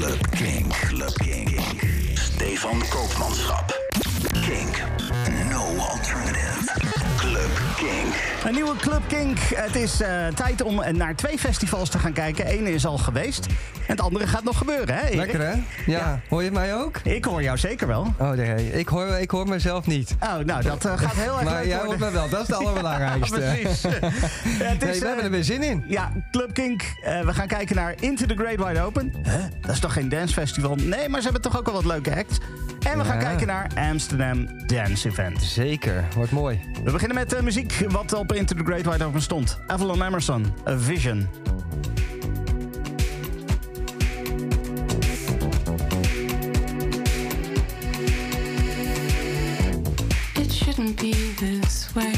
Club Kink. Club Kink. Stefan Koopmanschap. Kink. No alternative. Club Kink. Een nieuwe Club Kink. Het is eh, tijd om naar twee festivals te gaan kijken. Eén is al geweest. En het andere gaat nog gebeuren, hè? Erik? Lekker hè? Ja. Hoor je mij ook? Ik hoor jou zeker wel. Oh nee, ik hoor, ik hoor mezelf niet. Oh, nou, dat eh, gaat heel erg Maar leuk jij hoort me wel, dat is het allerbelangrijkste. precies. Ja, het Nee, is, we eh, hebben er weer zin in. Ja, Club Kink. Eh, we gaan kijken naar Into the Great Wide Open. Huh? Dat is toch geen dancefestival? Nee, maar ze hebben toch ook wel wat leuke acts. En we gaan Ja. kijken naar Amsterdam Dance Event. Zeker, wordt mooi. We beginnen met eh, muziek wat op Into the Great Wide Open stond. Avalon Emerson, A Vision. It shouldn't be this way.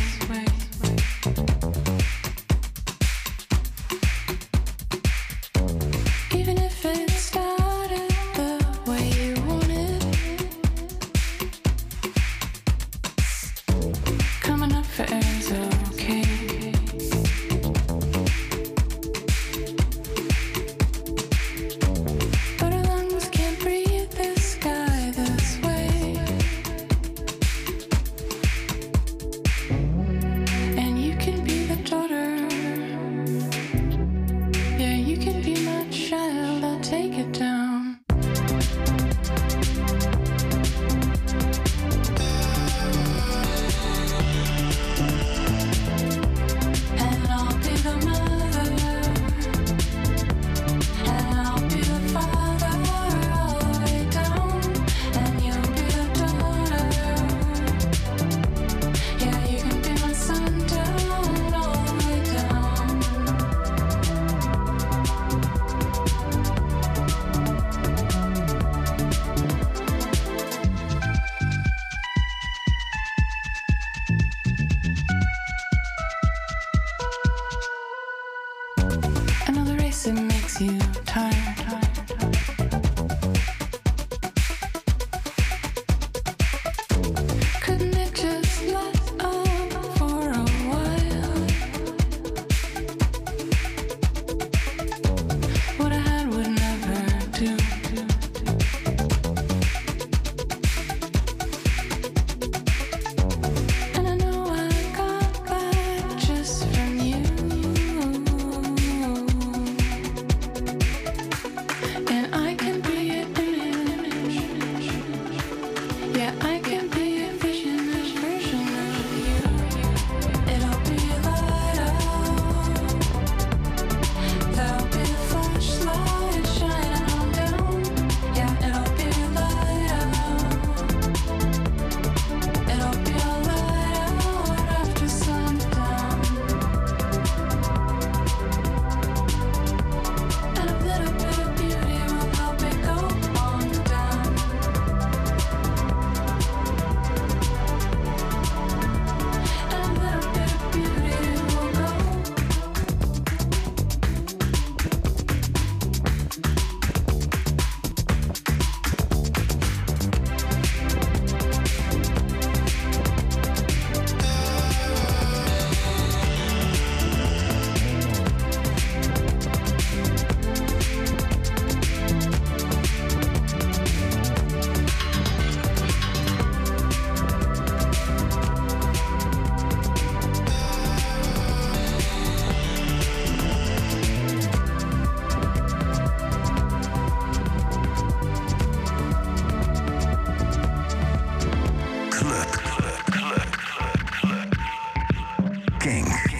Club.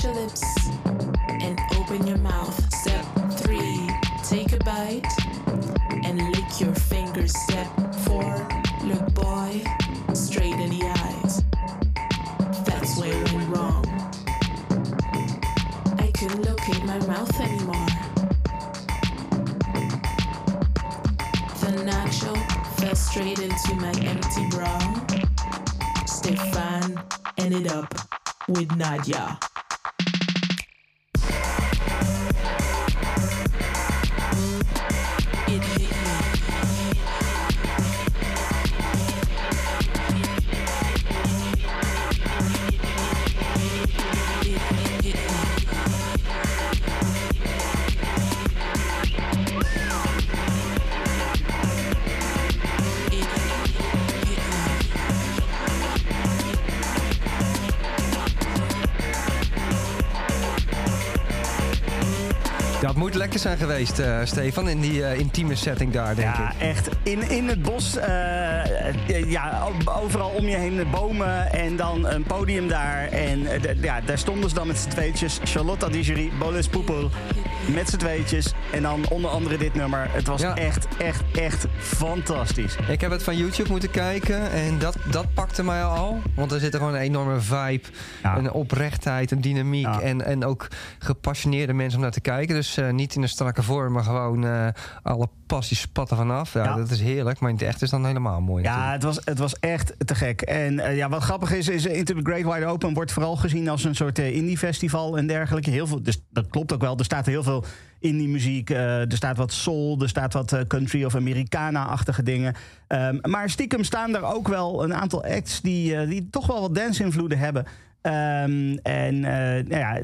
Your lips and open your mouth. Step three, take a bite and lick your fingers. Step four, look boy straight in the eyes. That's where it went wrong. I couldn't locate my mouth anymore. The nacho fell straight into my empty bra. Stefan ended up with Nadia. Zijn geweest, eh, Stefan, in die eh, intieme setting daar, denk Ja, ik. echt. In, in het bos, eh, ja, overal om je heen bomen en dan een podium daar. En ja, daar stonden ze dan met z'n tweetjes. Charlotte Digeri, Bolis Poepel, met z'n tweetjes. En dan onder andere dit nummer. Het was Ja. echt, echt, echt fantastisch. Ik heb het van YouTube moeten kijken en dat, dat pakte mij al. Want er zit er gewoon een enorme vibe, Ja. een oprechtheid, een dynamiek. Ja. En, en ook gepassioneerde mensen om naar te kijken. Dus eh, niet in een strakke vorm, maar gewoon eh, alle passie spatten vanaf. Ja, Ja. Dat is heerlijk, maar in het echt is dan helemaal mooi. Ja, natuurlijk. het was, het was echt te gek. En eh, ja, wat grappig is, is Into the Great Wide Open wordt vooral gezien als een soort eh, indie-festival en dergelijke. Heel veel, dus dat klopt ook wel. Er staat heel veel indie-muziek. eh, er staat wat soul, er staat wat eh, country of Americana-achtige dingen. Ehm, maar stiekem staan er ook wel een aantal acts die, eh, die toch wel wat dance-invloeden hebben. Ehm, en nou ja,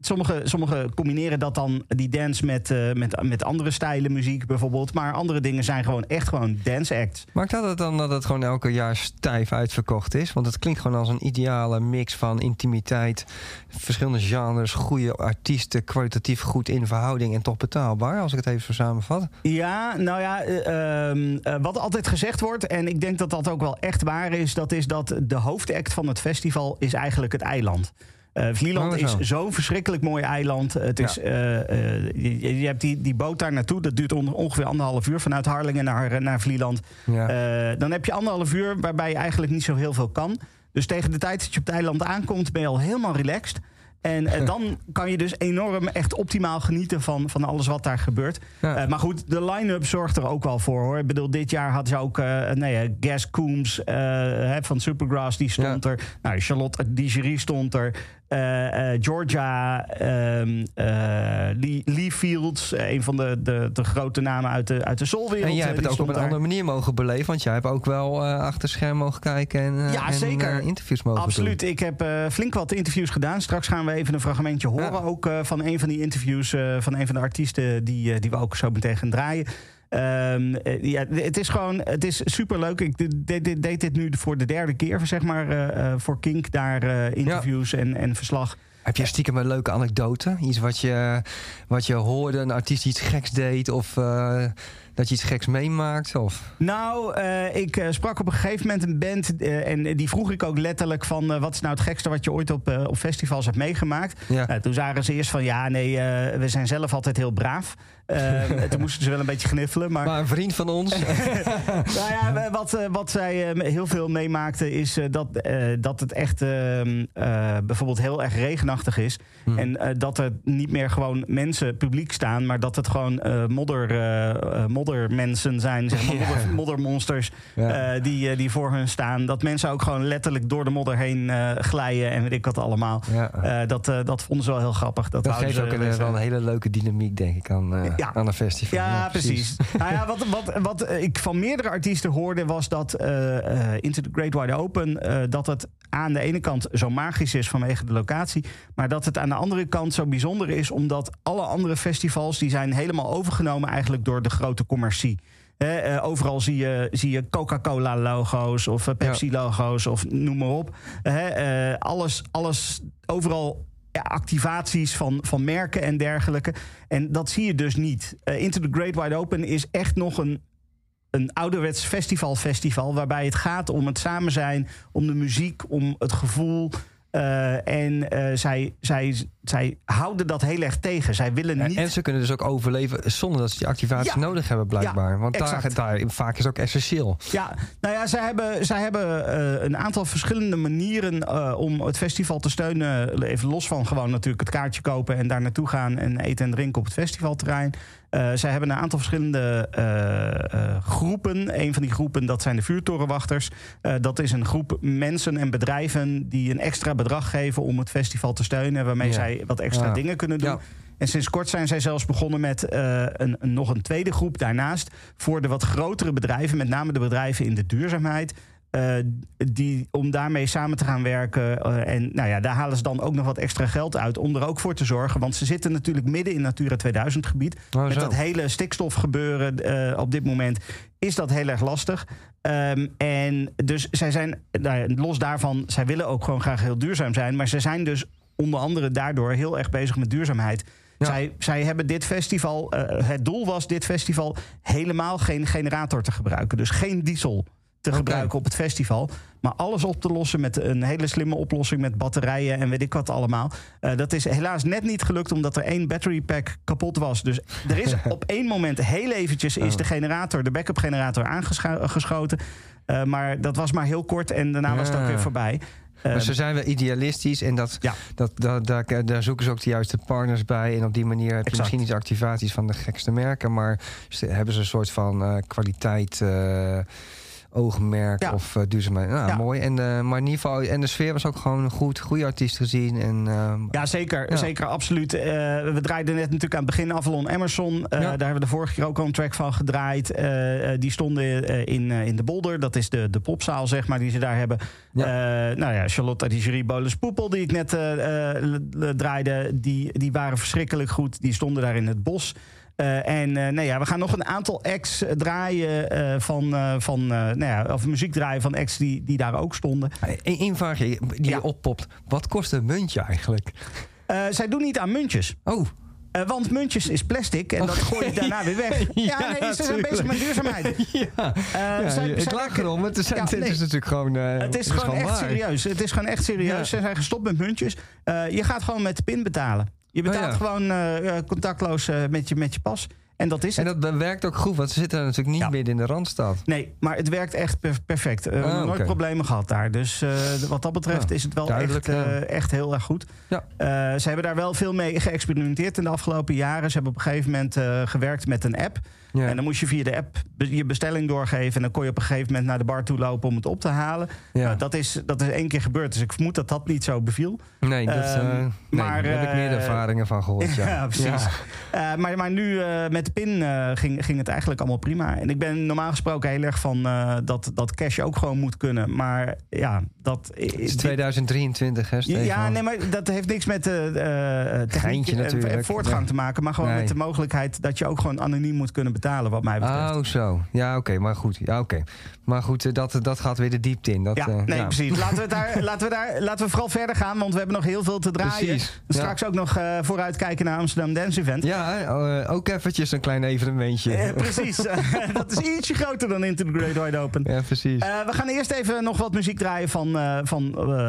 eh, sommige, sommige combineren dat dan, die dance, met, eh, met, met andere stijlen muziek bijvoorbeeld. Maar andere dingen zijn gewoon echt gewoon dance-acts. Maakt dat het dan dat het gewoon elke jaar stijf uitverkocht is? Want het klinkt gewoon als een ideale mix van intimiteit, verschillende genres, goede artiesten, kwalitatief goed in verhouding en toch betaalbaar, als ik het even zo samenvat. Ja, nou ja, eh, ehm, eh, wat altijd gezegd wordt, en ik denk dat dat ook wel echt waar is, dat is dat de hoofdact van het festival is eigenlijk het eiland. Eh Vlieland Oh, zo. is zo'n verschrikkelijk mooi eiland. Het is, eh, eh, je, je hebt die, die boot daar naartoe. Dat duurt on- ongeveer anderhalf uur vanuit Harlingen naar, naar Vlieland. Eh, dan heb je anderhalf uur waarbij je eigenlijk niet zo heel veel kan. Dus tegen de tijd dat je op het eiland aankomt, ben je al helemaal relaxed. En eh, dan kan je dus enorm echt optimaal genieten van, van alles wat daar gebeurt. Ja. Eh, maar goed, de line-up zorgt er ook wel voor hoor. Ik bedoel, dit jaar had je ook uh, nee, Gas Coombs hè, van Supergrass, die stond Ja. er. Nou, Charlotte Digerie stond er. Eh, eh, Georgia, eh, Lee, Lee Fields, een van de, de, de grote namen uit de, uit de soulwereld. En jij hebt het ook op een daar. andere manier mogen beleven. Want jij hebt ook wel achter scherm mogen kijken en, Ja, en, zeker. interviews mogen Absoluut. Ik heb flink wat interviews gedaan. Straks gaan we even een fragmentje horen. Ja. Ook van een van die interviews van een van de artiesten die, die we ook zo meteen gaan draaien. Ehm, eh, ja, het is gewoon, het is superleuk. Ik deed, deed, deed dit nu voor de derde keer, zeg maar, eh, eh, voor Kink. Daar interviews en, en verslag. Heb je stiekem een leuke anekdote? Iets wat je, wat je hoorde, een artiest iets geks deed... of dat je iets geks meemaakt? Of... Nou, ik sprak op een gegeven moment een band. en die vroeg ik ook letterlijk van... wat is nou het gekste wat je ooit op, op festivals hebt meegemaakt? Ja. Nou, toen zagen ze eerst van... ja, nee, we zijn zelf altijd heel braaf. Eh, toen moesten ze wel een beetje gniffelen. Maar, Maar een vriend van ons... nou ja, wat, eh, wat zij eh, heel veel meemaakten... is eh, dat, dat het echt ehm, eh, bijvoorbeeld heel erg regenachtig is. Hmm. En dat er niet meer gewoon mensen publiek staan... maar dat het gewoon modder, moddermensen zijn, zeg maar, modder, moddermonsters... Ja. die, die voor hun staan. Dat mensen ook gewoon letterlijk door de modder heen glijden... en weet ik wat allemaal. ja. Dat, dat vonden ze wel heel grappig. Dat, dat geeft ze ook een, wel een hele leuke dynamiek, denk ik, aan, Ja. aan een festival. Ja, precies. nou ja, wat, wat, wat ik van meerdere artiesten hoorde was dat eh, Into the Great Wide Open... eh, dat het aan de ene kant zo magisch is vanwege de locatie... maar dat het aan de andere kant zo bijzonder is... omdat alle andere festivals die zijn helemaal overgenomen eigenlijk door de grote commercie. Overal zie je, zie je Coca-Cola-logo's of Pepsi-logo's of noem maar op. Alles, alles, overal activaties van, van merken en dergelijke. En dat zie je dus niet. Eh, Into the Great Wide Open is echt nog een, een ouderwets festival-festival... waarbij het gaat om het samen zijn, om de muziek, om het gevoel... Eh, en eh, zij, zij, zij houden dat heel erg tegen. Zij willen Ja, niet... En ze kunnen dus ook overleven zonder dat ze die activatie Ja. nodig hebben, blijkbaar. Ja, Want daar, daar, vaak is ook essentieel. Ja, nou ja, zij hebben, zij hebben eh, een aantal verschillende manieren eh, om het festival te steunen. Even los van gewoon natuurlijk het kaartje kopen en daar naartoe gaan en eten en drinken op het festivalterrein. Eh, zij hebben een aantal verschillende groepen. Een van die groepen, dat zijn de vuurtorenwachters. Dat is een groep mensen en bedrijven die een extra bedrag geven om het festival te steunen. Waarmee Ja. zij wat extra Ja. dingen kunnen doen. Ja. En sinds kort zijn zij zelfs begonnen met eh, een, een- nog een tweede groep daarnaast. Voor de wat grotere bedrijven, met name de bedrijven in de duurzaamheid. eh, die, om daarmee samen te gaan werken. eh, en nou ja, daar halen ze dan ook nog wat extra geld uit. Om er ook voor te zorgen. Want ze zitten natuurlijk midden in Natura 2000 gebied. Oh, met dat hele stikstofgebeuren op dit moment is dat heel erg lastig. Ehm, en dus zij zijn, nou ja, los daarvan, zij willen ook gewoon graag heel duurzaam zijn. Maar ze zijn dus onder andere daardoor heel erg bezig met duurzaamheid. Ja. Zij, zij hebben dit festival, eh, het doel was dit festival helemaal geen generator te gebruiken. Dus geen diesel te gebruiken op het festival. Maar alles op te lossen met een hele slimme oplossing met batterijen en weet ik wat allemaal. Eh, dat is helaas net niet gelukt omdat er één battery pack kapot was. Dus er is op één moment heel eventjes is de generator, de backup generator aangeschoten. Eh, maar dat was maar heel kort en daarna was het ook weer voorbij. Maar Eh, ze zijn wel idealistisch en dat, Ja. dat, dat, daar, daar zoeken ze ook de juiste partners bij. En op die manier heb je Exact. misschien niet activaties van de gekste merken, maar ze, hebben ze een soort van eh, kwaliteit. Oogmerk Ja. of eh, duurzaamheid. Nou, Ja. mooi. En, eh, maar in ieder geval, en de sfeer was ook gewoon goed. Goede artiest gezien. En, eh, Ja, zeker. Ja. Zeker, absoluut. Eh, we draaiden net natuurlijk aan het begin Avalon Emerson. Daar hebben we de vorige keer ook al een track van gedraaid. Die stonden in, in de Bolder. Dat is de, de popzaal, zeg maar, die ze daar hebben. Nou ja, Charlotte die jury Bolus Poepel, die ik net draaide... Die, die waren verschrikkelijk goed. Die stonden daar in het bos. Eh, en eh, nou ja, we gaan nog een aantal acts eh, draaien van, van nou ja, of muziek draaien van acts die, die daar ook stonden. Eén vraagje die Ja. oppopt. Wat kost een muntje eigenlijk? Zij doen niet aan muntjes. Oh, want muntjes is plastic en dat gooi je daarna weer weg. Ja, Ja, nee, ze zijn bezig met duurzaamheid. ja. Eh, ja zij- ik zij lach erom. Het is, Ja, nee. is natuurlijk gewoon... Het is gewoon echt waar. serieus. Het is gewoon echt serieus. Ja. Ze zijn gestopt met muntjes. Je gaat gewoon met de pin betalen. Je betaalt Oh, ja. gewoon eh, contactloos eh, met, je, met je pas. En dat is En het. dat werkt ook goed, want ze zitten natuurlijk niet Ja. midden in de Randstad. Nee, maar het werkt echt per- perfect. Eh, we hebben Ah, nooit problemen gehad daar. Dus wat dat betreft Ja, is het wel echt, echt heel erg goed. Ja. Ze hebben daar wel veel mee geëxperimenteerd in de afgelopen jaren. Ze hebben op een gegeven moment gewerkt met een app. Ja. En dan moest je via de app je bestelling doorgeven. En dan kon je op een gegeven moment naar de bar toe lopen om het op te halen. Ja. Nou, dat, is, dat is één keer gebeurd. Dus ik vermoed dat dat niet zo beviel. Nee, dat, Ehm, eh, nee maar, daar heb ik meer eh, ervaringen van gehoord. Ja, Ja, precies. Eh, maar, maar nu eh, met de pin ging, ging het eigenlijk allemaal prima. En ik ben normaal gesproken heel erg van dat, dat cash ook gewoon moet kunnen. Maar ja, dat... Het is 2023, hè, Stefan? ja, nee, maar dat heeft niks met de techniek en- voortgang te maken. Maar gewoon Nee. met de mogelijkheid dat je ook gewoon anoniem moet kunnen betalen, wat mij betreft. Oh, zo. Ja, oké, maar goed. Ja, oké. Maar goed, eh, dat, dat gaat weer de diepte in. Dat, ja, eh, nee, ja. precies. Laten we, daar, laten, we daar, laten we vooral verder gaan, want we hebben nog heel veel te draaien. Precies, ja. Straks ook nog eh, vooruitkijken naar Amsterdam Dance Event. Ja, ook eventjes een klein evenementje. Precies. dat is ietsje groter dan Into the Great Wide Open. Ja, precies. We gaan eerst even nog wat muziek draaien van, van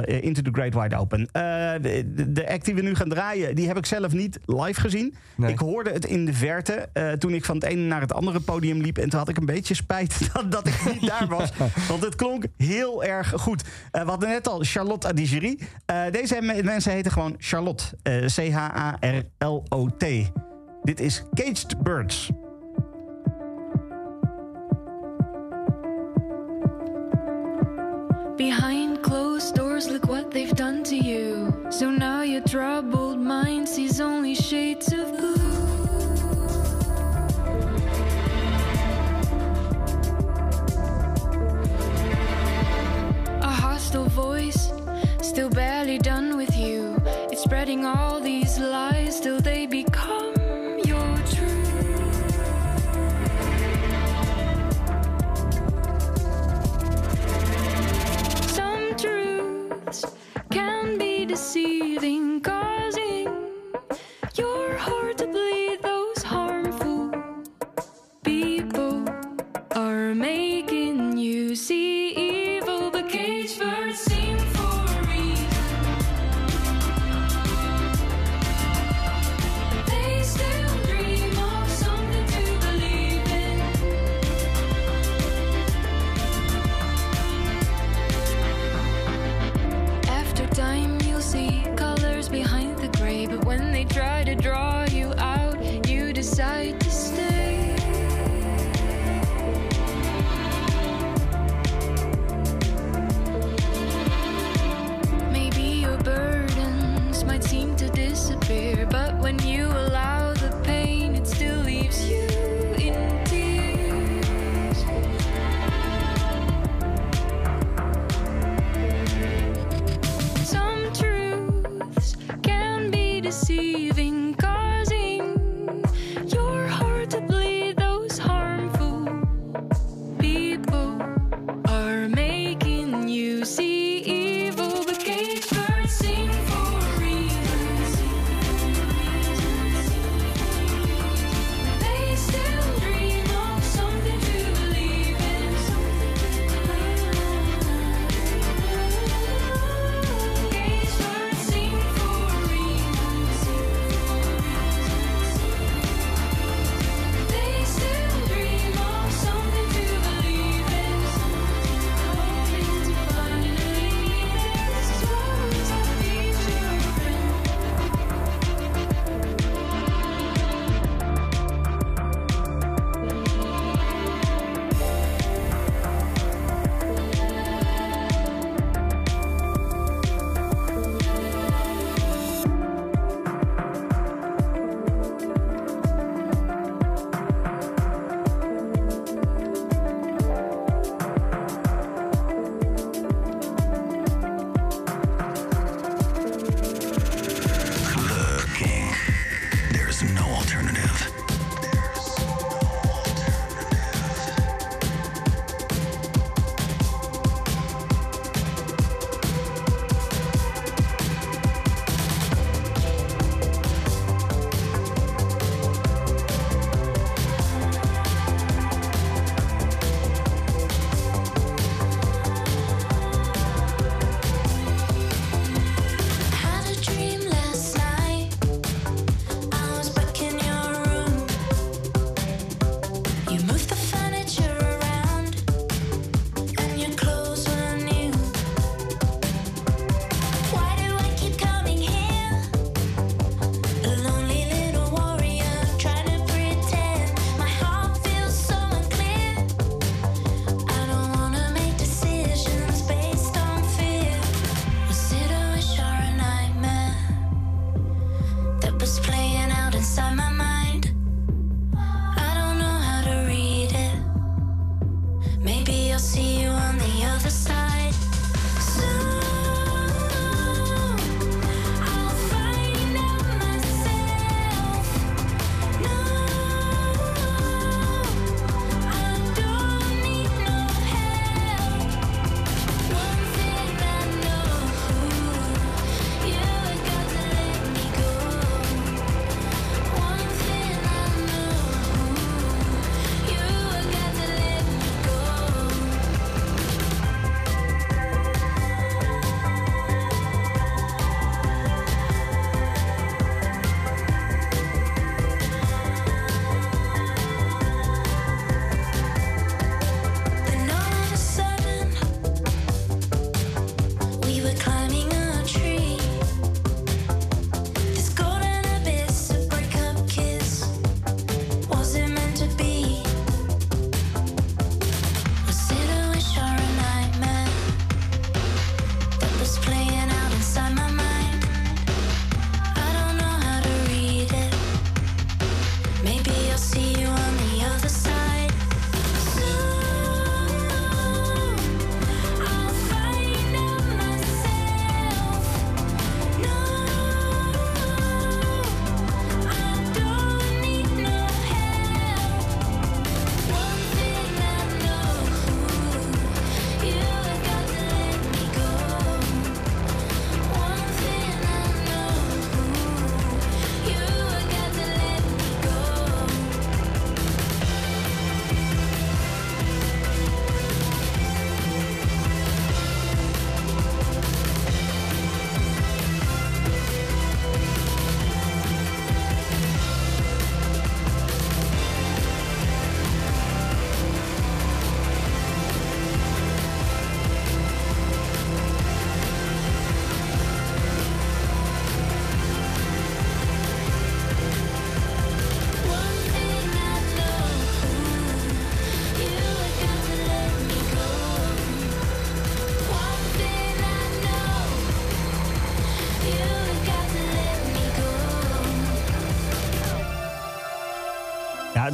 Into the Great Wide Open. De, de act die we nu gaan draaien, die heb ik zelf niet live gezien. Nee. Ik hoorde het in de verte toen ik van het ene naar het andere podium liep. En toen had ik een beetje spijt dat, dat ik niet daar was. Want het klonk heel erg goed. Eh, we hadden net al Charlotte Adigéry. Eh, deze me- mensen heten gewoon Charlotte. Eh, C-H-A-R-L-O-T. Dit is Caged Birds. Behind closed doors, look what they've done to you. So now your troubled mind sees only shades of blue. Hostile voice, still barely done with you. It's spreading all these lies till they become your truth. Some truths can be deceiving,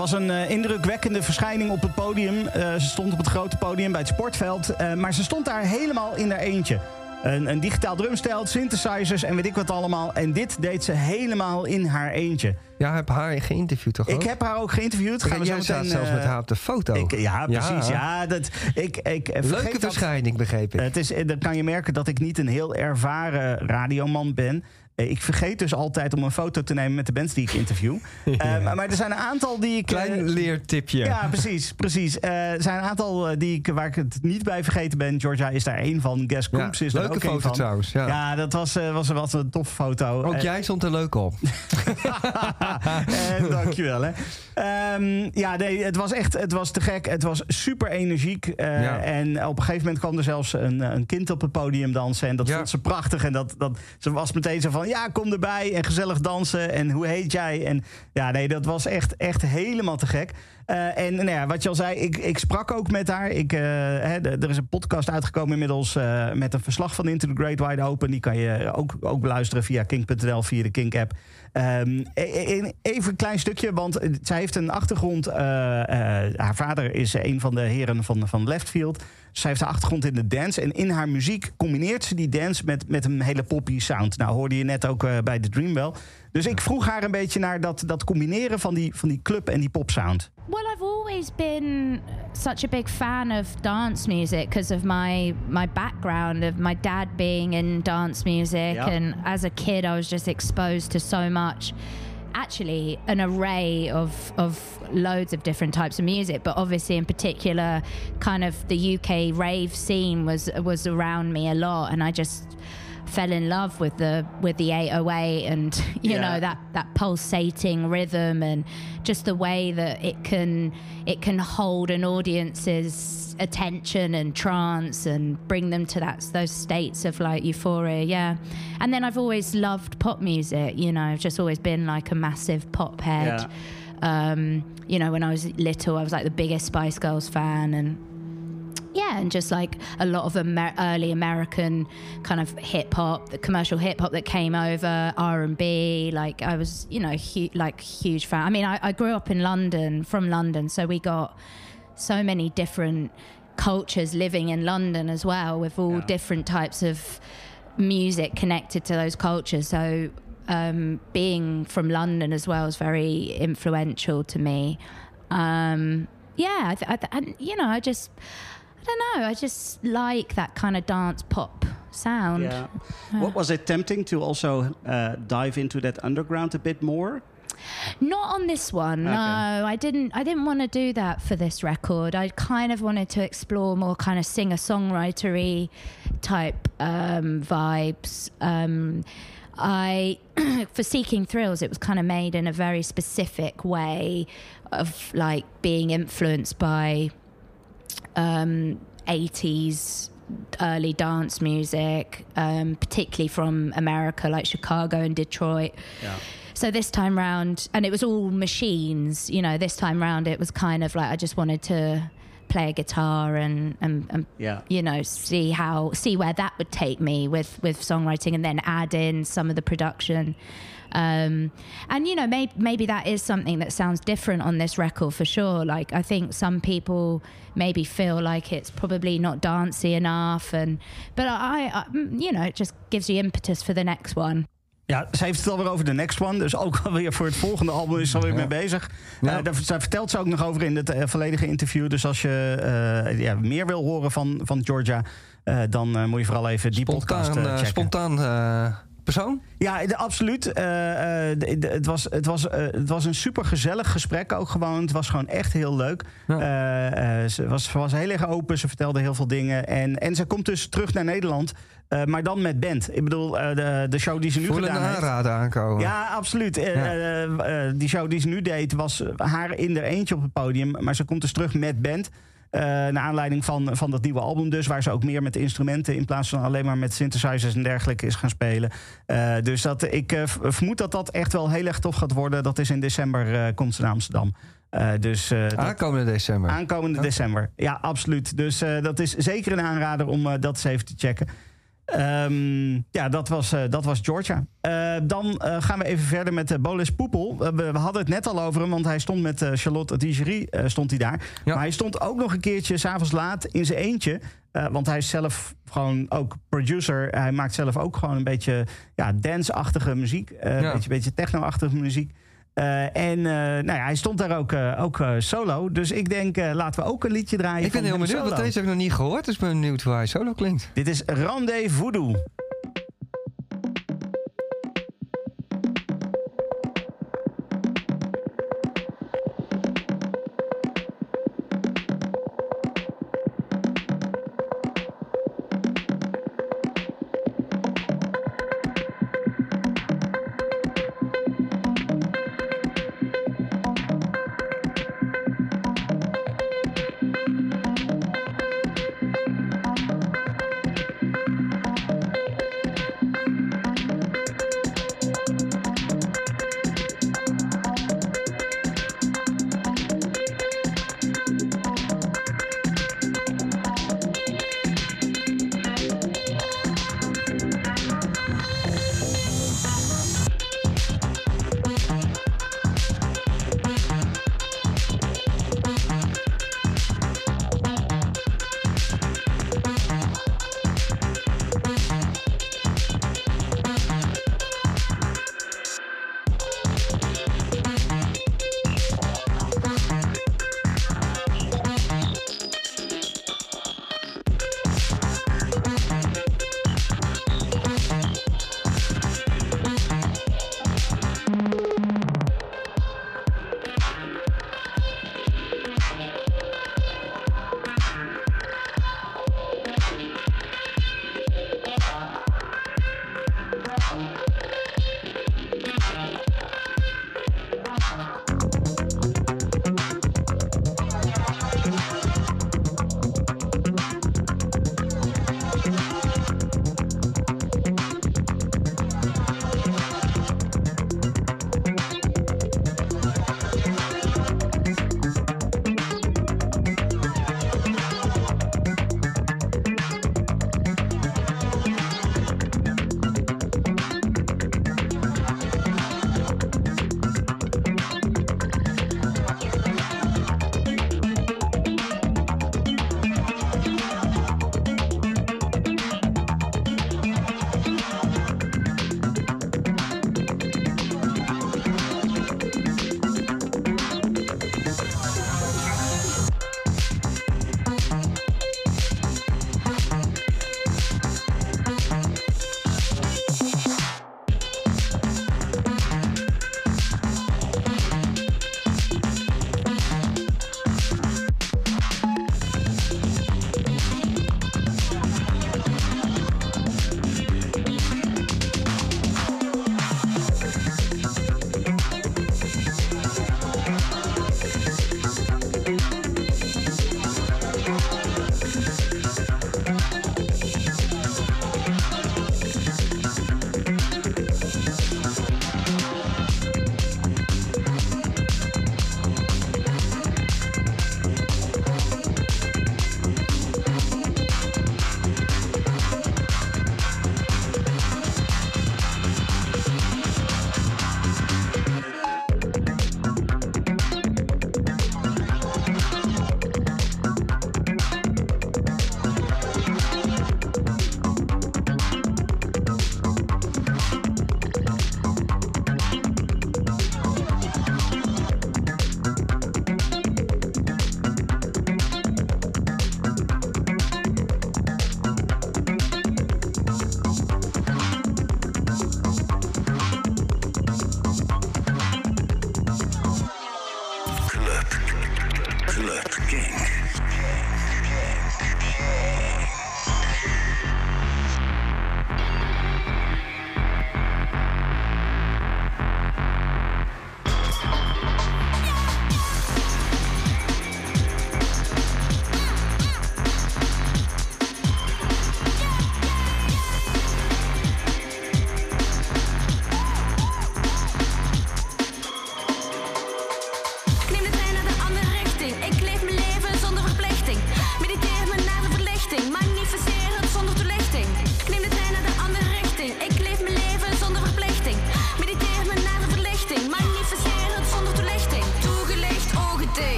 was een eh, indrukwekkende verschijning op het podium. Eh, ze stond op het grote podium bij het sportveld. eh, maar ze stond daar helemaal in haar eentje. Een, een digitaal drumstel, synthesizers en weet ik wat allemaal. En dit deed ze helemaal in haar eentje. Ja, heb haar geïnterviewd toch Ik heb haar ook geïnterviewd. Gaan we zo Jij meteen, zelfs met haar op de foto. ik, ja, precies. Ja. dat, ik, ik, Leuke verschijning, begreep ik. Het is, dan kan je merken dat ik niet een heel ervaren radioman ben. Eh, Ik vergeet dus altijd om een foto te nemen met de bands die ik interview. Eh, maar, maar er zijn een aantal die ik... eh, Klein leertipje. ja, precies, precies. Eh, er zijn een aantal eh, die ik, waar ik het niet bij vergeten ben. Georgia is daar één van. Gas Ja, Coops is leuke ook foto van. trouwens. Ja. Ja, dat was, eh, was, was een toffe foto. Ook Eh, jij stond er leuk op. eh, dankjewel, hè. Ehm, ja, nee, het was echt het was te gek. Het was super energiek. eh, Ja. En op een gegeven moment kwam er zelfs een, een kind op het podium dansen. En dat vond ze prachtig. En dat, dat, ze was meteen zo van, ja, kom erbij. En gezellig dansen. En hoe heet jij? En ja, nee, dat was echt, echt helemaal te gek. Eh, en nou ja, wat je al zei, ik, ik sprak ook met haar. Ik, eh, er is een podcast uitgekomen inmiddels eh, met een verslag van Into the Great Wide Open. Die kan je ook, ook beluisteren via kink.nl, via de Kink-app. Ehm, e- e- even een klein stukje, want zij heeft een achtergrond. eh, eh, haar vader is een van de heren van, van Leftfield. Zij heeft een achtergrond in de dance. En in haar muziek combineert ze die dance met, met een hele poppy sound. Nou, hoorde je net ook eh, bij de Dreamwell. Dus ik vroeg haar een beetje naar dat, dat combineren van die, van die club en die pop sound. Always been such a big fan of dance music because of my my background of my dad being in dance music, Yeah. and as a kid, I was just exposed to so much. Actually, an array of of loads of different types of music, but obviously, in particular, kind of the UK rave scene was was around me a lot, and I just fell in love with the with the 808 and you Yeah. know that that pulsating rhythm and just the way that it can it can hold an audience's attention and trance and bring them to that those states of like euphoria yeah. And then i've always loved pop music you know i've just always been like a massive pop head. Um you know when i was little i was like the biggest spice girls fan and yeah, and just like a lot of Amer- early American kind of hip hop, the commercial hip hop that came over, R and B. Like I was, you know, hu- like huge fan. I mean, I, I grew up in London, from London, so we got so many different cultures living in London as well, with all different types of music connected to those cultures. So um, being from London as well is very influential to me. Um, yeah, I th- I th- and, you know, I just, I don't know, I just like that kind of dance pop sound. Yeah. What was it tempting to also uh, dive into that underground a bit more? Not on this one. Okay. No, I didn't. I didn't want to do that for this record. I kind of wanted to explore more kind of singer songwritery type um, vibes. Um, I for Seeking Thrills, it was kind of made in a very specific way of like being influenced by um, 80s early dance music, um, particularly from America, like Chicago and Detroit. So this time round, and it was all machines, you know, this time round it was kind of like I just wanted to play a guitar and, and, and Yeah. you know, see how, see where that would take me with, with songwriting and then add in some of the production. Um, and you know, maybe maybe that is something that sounds different on this record for sure. Like I think some people maybe feel like it's probably not dancey enough, and but I, I you know, it just gives you impetus for the next one. Ja, ze heeft het alweer over de next one. Dus ook alweer voor het volgende album is ze alweer mee bezig. Ja. Eh, daar, daar vertelt ze ook nog over in het eh, volledige interview. Dus als je eh, ja, meer wil horen van, van Georgia... eh, dan moet je vooral even die podcast Spontaan, checken. spontaan eh, persoon? Ja, de- absoluut. Eh, eh, de- de- het, was, het, was, eh, het was een super gezellig gesprek ook gewoon. Het was gewoon echt heel leuk. Ja. Eh, eh, ze, was, was heel erg open. Ze vertelde heel veel dingen. En, en ze komt dus terug naar Nederland. eh, maar dan met band. Ik bedoel, eh, de, de show die ze nu gedaan heeft. aanrader aankomen. Ja, absoluut. Eh, Ja. eh, eh, die show die ze nu deed was haar in er eentje op het podium. Maar ze komt dus terug met band. Eh naar aanleiding van, van dat nieuwe album dus. Waar ze ook meer met instrumenten in plaats van alleen maar met synthesizers en dergelijke is gaan spelen. Eh, dus dat, ik eh, vermoed dat dat echt wel heel erg tof gaat worden. Dat is in december komt ze naar Amsterdam. Dus Aankomende december. aankomende december. Ja, absoluut. Dus dat is zeker een aanrader om dat eens even te checken. Ehm, ja, dat was, eh, dat was Georgia. Eh, dan eh, gaan we even verder met Bolis Poepel. We, we hadden het net al over hem, want hij stond met Charlotte Digerie stond hij daar. Ja. Maar hij stond ook nog een keertje s'avonds laat in zijn eentje. Want hij is zelf gewoon ook producer. Hij maakt zelf ook gewoon een beetje ja, dance-achtige muziek. Een beetje, beetje techno-achtige muziek. Eh, en eh, nou ja, hij stond daar ook, eh, ook solo. Dus ik denk, laten we ook een liedje draaien. Ik ben heel benieuwd, want deze heb ik nog niet gehoord. Dus ben benieuwd hoe hij solo klinkt. Dit is Randé Voodoo.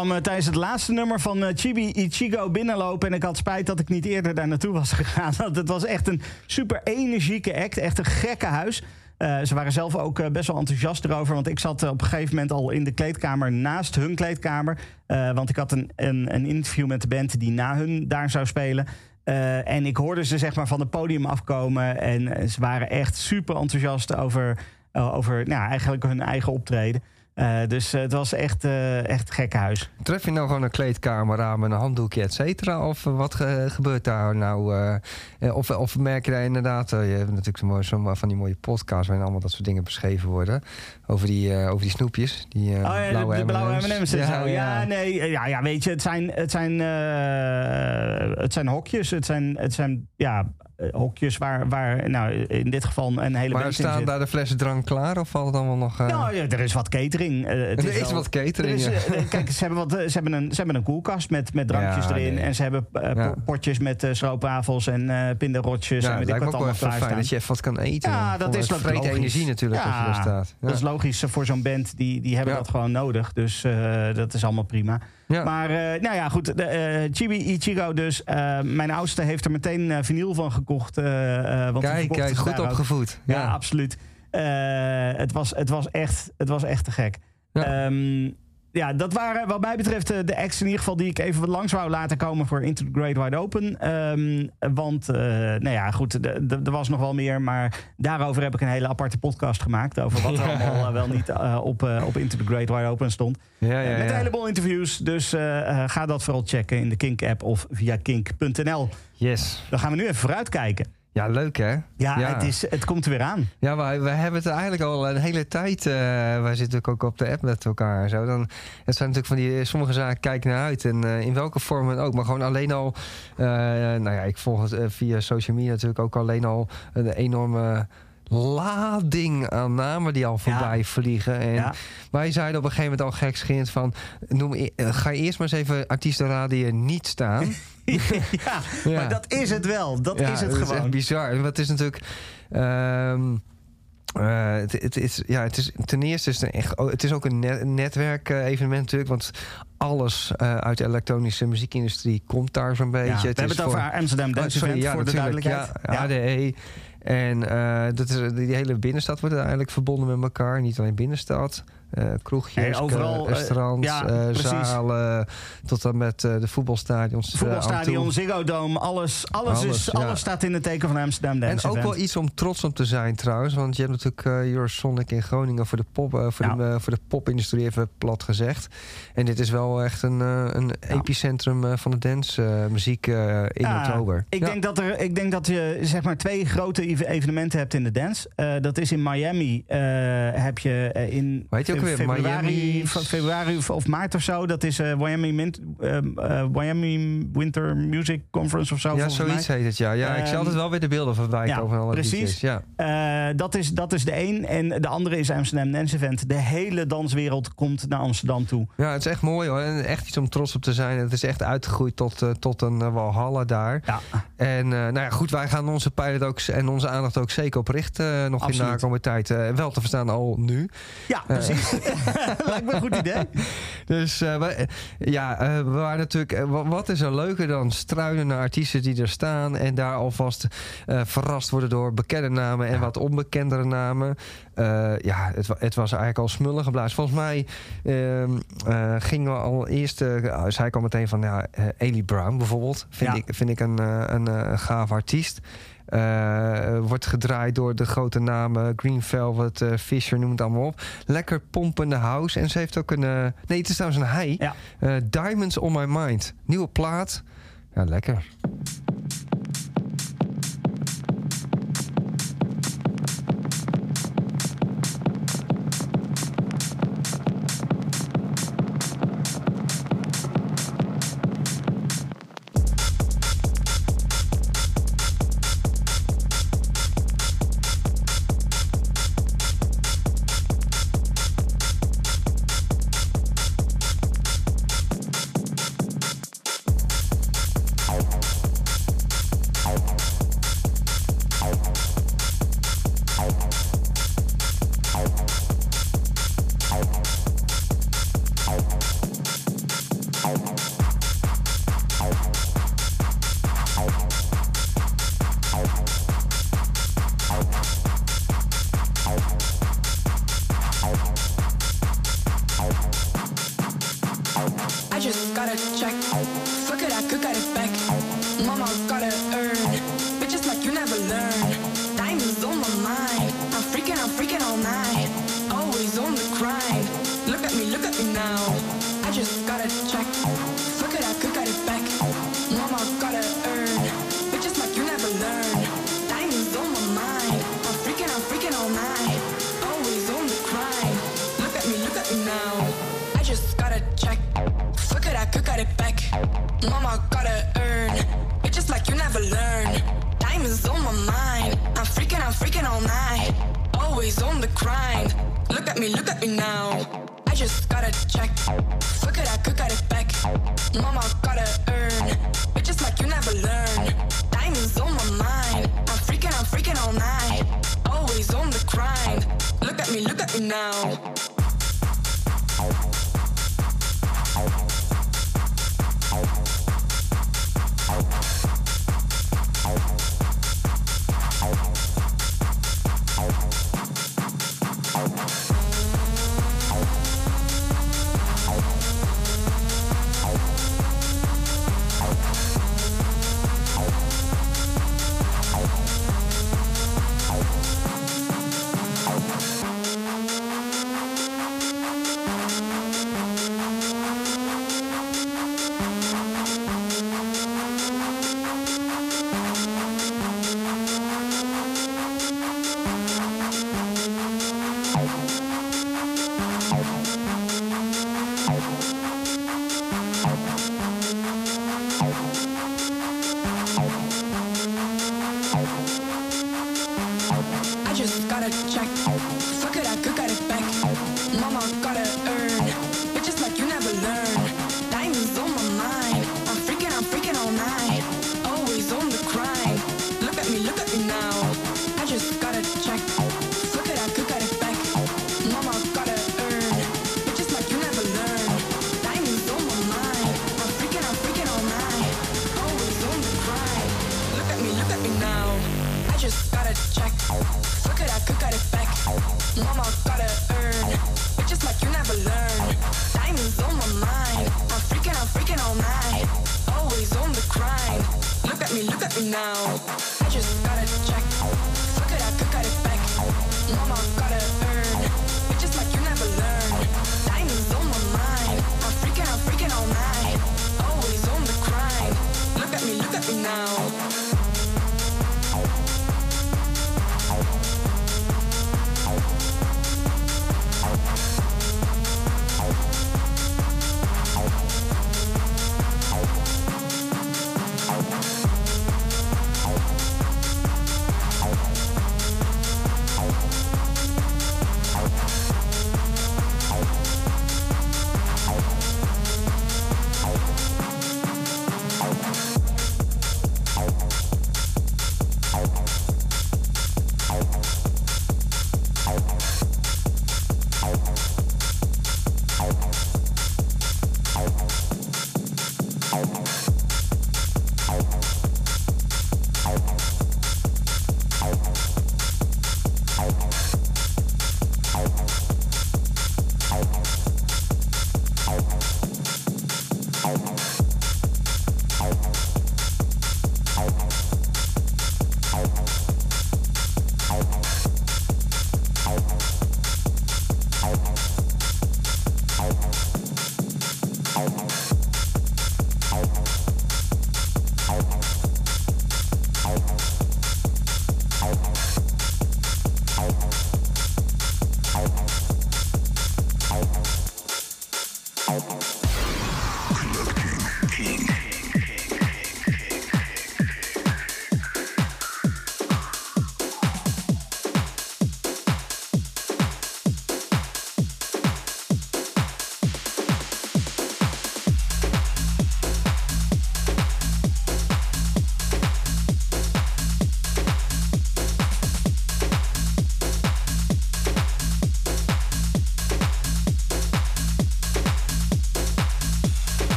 Kwam eh, tijdens het laatste nummer van eh, Chibi Ichigo binnenlopen... en ik had spijt dat ik niet eerder daar naartoe was gegaan. Want het was echt een super energieke act. Echt een gekke huis. Eh, ze waren zelf ook best wel enthousiast erover. Want ik zat op een gegeven moment al in de kleedkamer naast hun kleedkamer. Want ik had een, een, een interview met de band die na hun daar zou spelen. En ik hoorde ze zeg maar van het podium afkomen. En ze waren echt super enthousiast over, over nou, eigenlijk hun eigen optreden. Eh, dus eh, het was echt, eh echt een gekke huis. Tref je nou gewoon een kleedkamer aan met een handdoekje, et cetera? Of wat ge- gebeurt daar nou? of, of merk je daar inderdaad... je hebt natuurlijk zo mooi, zo van die mooie podcasts... waarin allemaal dat soort dingen beschreven worden. Over die, over die snoepjes. Die, Oh ja, blauwe de, de blauwe M&M's. Ja, zo. Ja, nee, ja, ja, weet je, het zijn, het zijn, het zijn hokjes. Het zijn, het zijn ja, hokjes waar, waar nou, in dit geval een hele Maar staan daar de flessen drank klaar? Of valt het allemaal nog... eh, Nou, ja, er is wat catering. eh, het Er is wel- wat catering, er is, ja. eh, kijk, ze hebben, wat, eh, ze, hebben een, ze hebben een koelkast met, met drankjes Ja, erin. nee. En ze hebben eh, potjes met eh stroopwafels en eh pindarotjes. ja, en weet ik wat allemaal fijn dat je even wat kan eten. Ja, dat is logisch. energie natuurlijk als je daar staat. Ja. Dat is logisch voor zo'n band. Die, die hebben dat gewoon nodig. Dus eh, dat is allemaal prima. Ja. Maar eh, nou ja, goed. De, eh, Chibi Ichigo dus. eh, mijn oudste heeft er meteen vinyl van gekocht. want Kijk, kijk, goed opgevoed. Ja, Ja. absoluut. Het, was, het, was echt, het was echt te gek. Ja. Ehm, ja, dat waren wat mij betreft eh, de acts in ieder geval die ik even wat langs wou laten komen voor Into the Great Wide Open. Ehm, want, eh, nou ja, goed, er was nog wel meer, maar daarover heb ik een hele aparte podcast gemaakt. Over wat er allemaal eh, wel niet op, op Into the Great Wide Open stond. Ja, ja, met een heleboel interviews. Dus ga dat vooral checken in de Kink-app of via kink.nl. Yes. Dan gaan we nu even vooruitkijken. Ja, leuk hè? Ja, Het, is, het komt er weer aan. Ja, maar we hebben het eigenlijk al een hele tijd. eh wij zitten ook op de app met elkaar. en Zo. Dan, het zijn natuurlijk van die sommige zaken kijken naar uit. En eh, in welke vorm dan ook. Maar gewoon alleen al. eh, nou ja, ik volg het eh, via social media natuurlijk ook alleen al een enorme lading aan namen die al voorbij vliegen. En Ja. wij zeiden op een gegeven moment al gekscherend van... Noem, e- eh, ga eerst maar eens even artiesten die er niet staan. ja, Ja. maar dat is het wel. Dat is het dat is echt gewoon. bizar. Wat is natuurlijk. ehm, eh, het, het is, ja, het is, ten eerste is het, echt, oh, het is ook een net, netwerk-evenement natuurlijk. Want alles eh, uit de elektronische muziekindustrie komt daar zo'n beetje. Ja, we Het hebben het over voor- Amsterdam Oh, Dance sorry, Event, ja, voor de duidelijkheid. Ja, ADE. En eh, dat is, die hele binnenstad wordt eigenlijk verbonden met elkaar. Niet alleen binnenstad. Eh, kroegjes, overal, eh, eh, restaurants, ja, precies. zalen, tot en met de voetbalstadions. Voetbalstadion. Ziggo Dome, alles, alles, Alles, is, ja. alles staat in het teken van Amsterdam Dance En ook Event. wel iets om trots op te zijn trouwens. Want je hebt natuurlijk eh Eurosonic in Groningen voor de, pop, voor, Ja. de, voor de popindustrie even plat gezegd. En dit is wel echt een, een epicentrum van de dance muziek in Ja, oktober. Ik, denk dat er, ik denk dat je zeg maar twee grote ev- evenementen hebt in de dance. Dat is in Miami. heb je in heet die ook weer? februari, Miami- februari of, maart of zo. Dat is eh, Miami, Mint- eh, Miami Winter Music Conference of zo. ja, zoiets mij. heet het, ja. ja ik zie Ehm, altijd wel weer de beelden ja, van alle precies. Ja. Eh, dat, is, dat is de een. En de andere is Amsterdam Dance Event. De hele danswereld komt naar Amsterdam toe. ja, het is echt mooi hoor. En echt iets om trots op te zijn. Het is echt uitgegroeid tot, tot een uh, walhalla daar. Ja. En nou ja, goed, wij gaan onze pilot ook en onze aandacht ook zeker op richten. nog in Absoluut. de aankomende tijd. Wel te verstaan al nu. Ja, precies. Lijkt me een goed idee. Dus eh, we, ja, eh, we waren natuurlijk. eh, wa- wat is er leuker dan struinen naar artiesten die er staan en daar alvast verrast worden door bekende namen en wat onbekendere namen. Ja, het, het was eigenlijk al smullen geblazen. Volgens mij ehm, eh, gingen we al eerst. ik al meteen van ja, Ellie Brown bijvoorbeeld. Vind Ja. ik, vind ik een, een, gaaf artiest. Eh, wordt gedraaid door de grote namen Green Velvet, eh, Fisher, noem het allemaal op. Lekker pompende house. En ze heeft ook een... eh, nee, het is trouwens een hij. Ja. Diamonds on My Mind. Nieuwe plaat. Ja, lekker. Freaking, all night. Always on the grind. Look at me, look at me now. I just gotta check. Fuck it, I could get it back. Mama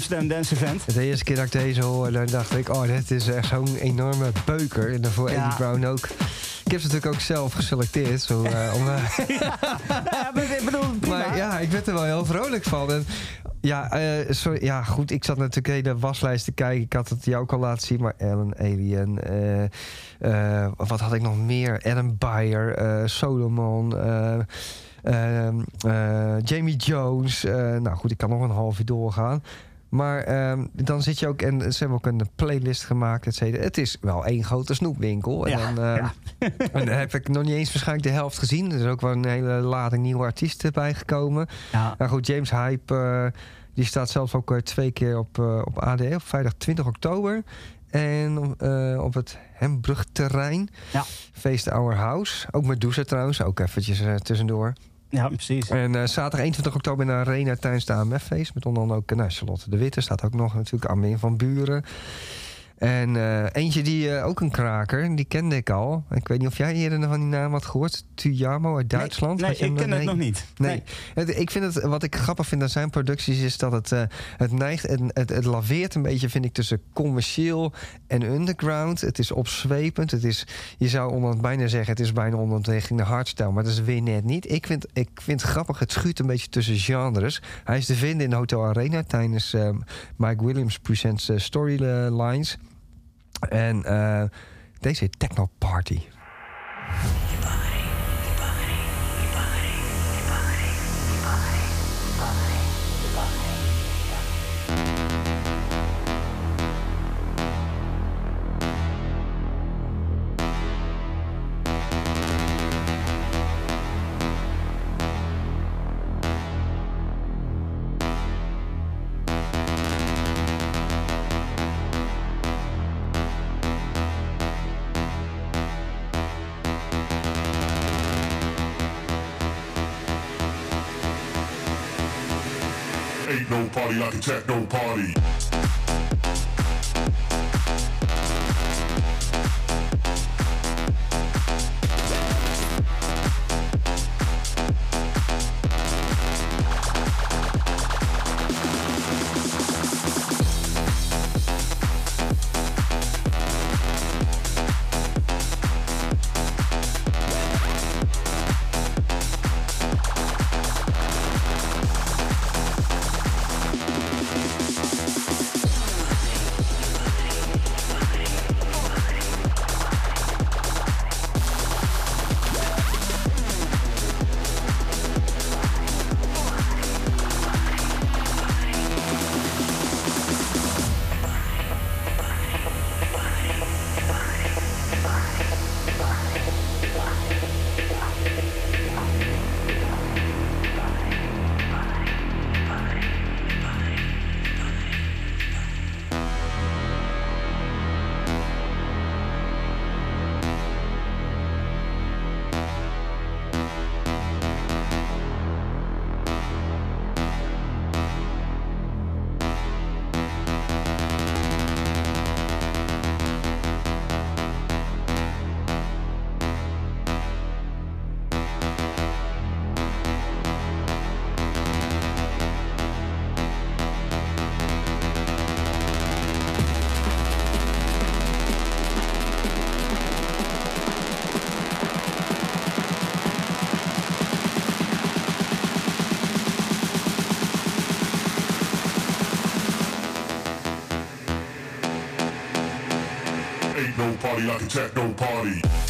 Amsterdam Dance Event. De eerste keer dat ik deze hoorde, dacht ik... oh, dit is echt zo'n enorme beuker. En daarvoor Ja. Eddie Brown ook. Ik heb ze natuurlijk ook zelf geselecteerd. Zo, eh, om, eh, ja, ik bedoel, prima. maar ja, ik werd er wel heel vrolijk van. En, ja, eh, sorry, ja, goed. Ik zat natuurlijk de waslijst te kijken. Ik had het jou ook al laten zien. Maar Ellen Alien. eh, wat had ik nog meer? Adam Beyer. eh, Solomon. eh, ehm, eh, Jamie Jones. nou goed, ik kan nog een half uur doorgaan. Maar ehm, dan zit je ook... En ze hebben ook een playlist gemaakt, et cetera. Het is wel één grote snoepwinkel. En, Ja, dan, eh, ja. en dan heb ik nog niet eens waarschijnlijk de helft gezien. Er is ook wel een hele lading nieuwe artiesten bijgekomen. Ja. Nou goed, James Hype, eh, die staat zelfs ook eh, twee keer op, eh, op AD, op vrijdag 20 oktober. En op het Hembrugterrein. Ja. Feest Our House. Ook met Douze trouwens, ook eventjes tussendoor. Ja, precies. En eh, zaterdag 21 oktober in de Arena tijdens de AMF-feest. Met onder andere ook eh, nou, Charlotte de Witte staat ook nog natuurlijk. Armin van Buren. En eh, eentje die eh, ook een kraker, die kende ik al. Ik weet niet of jij eerder van die naam had gehoord. Tuyamo uit Duitsland. Nee, ik ken het nog niet. Nee. Het- ik vind het, wat ik grappig vind aan zijn producties is dat het, eh, het neigt, het, het, het laveert een beetje, vind ik, tussen commercieel en underground. Het is opzwepend. Het is, je zou onder bijna zeggen, het is bijna onder richting de hardstyle, maar dat is weer net niet. Ik vind, ik vind het grappig, het schuurt een beetje tussen genres. Hij is te vinden in de Hotel Arena tijdens Mike Williams Presents Storylines. En eh, deze Techno Party. Techno party. Party like a techno party.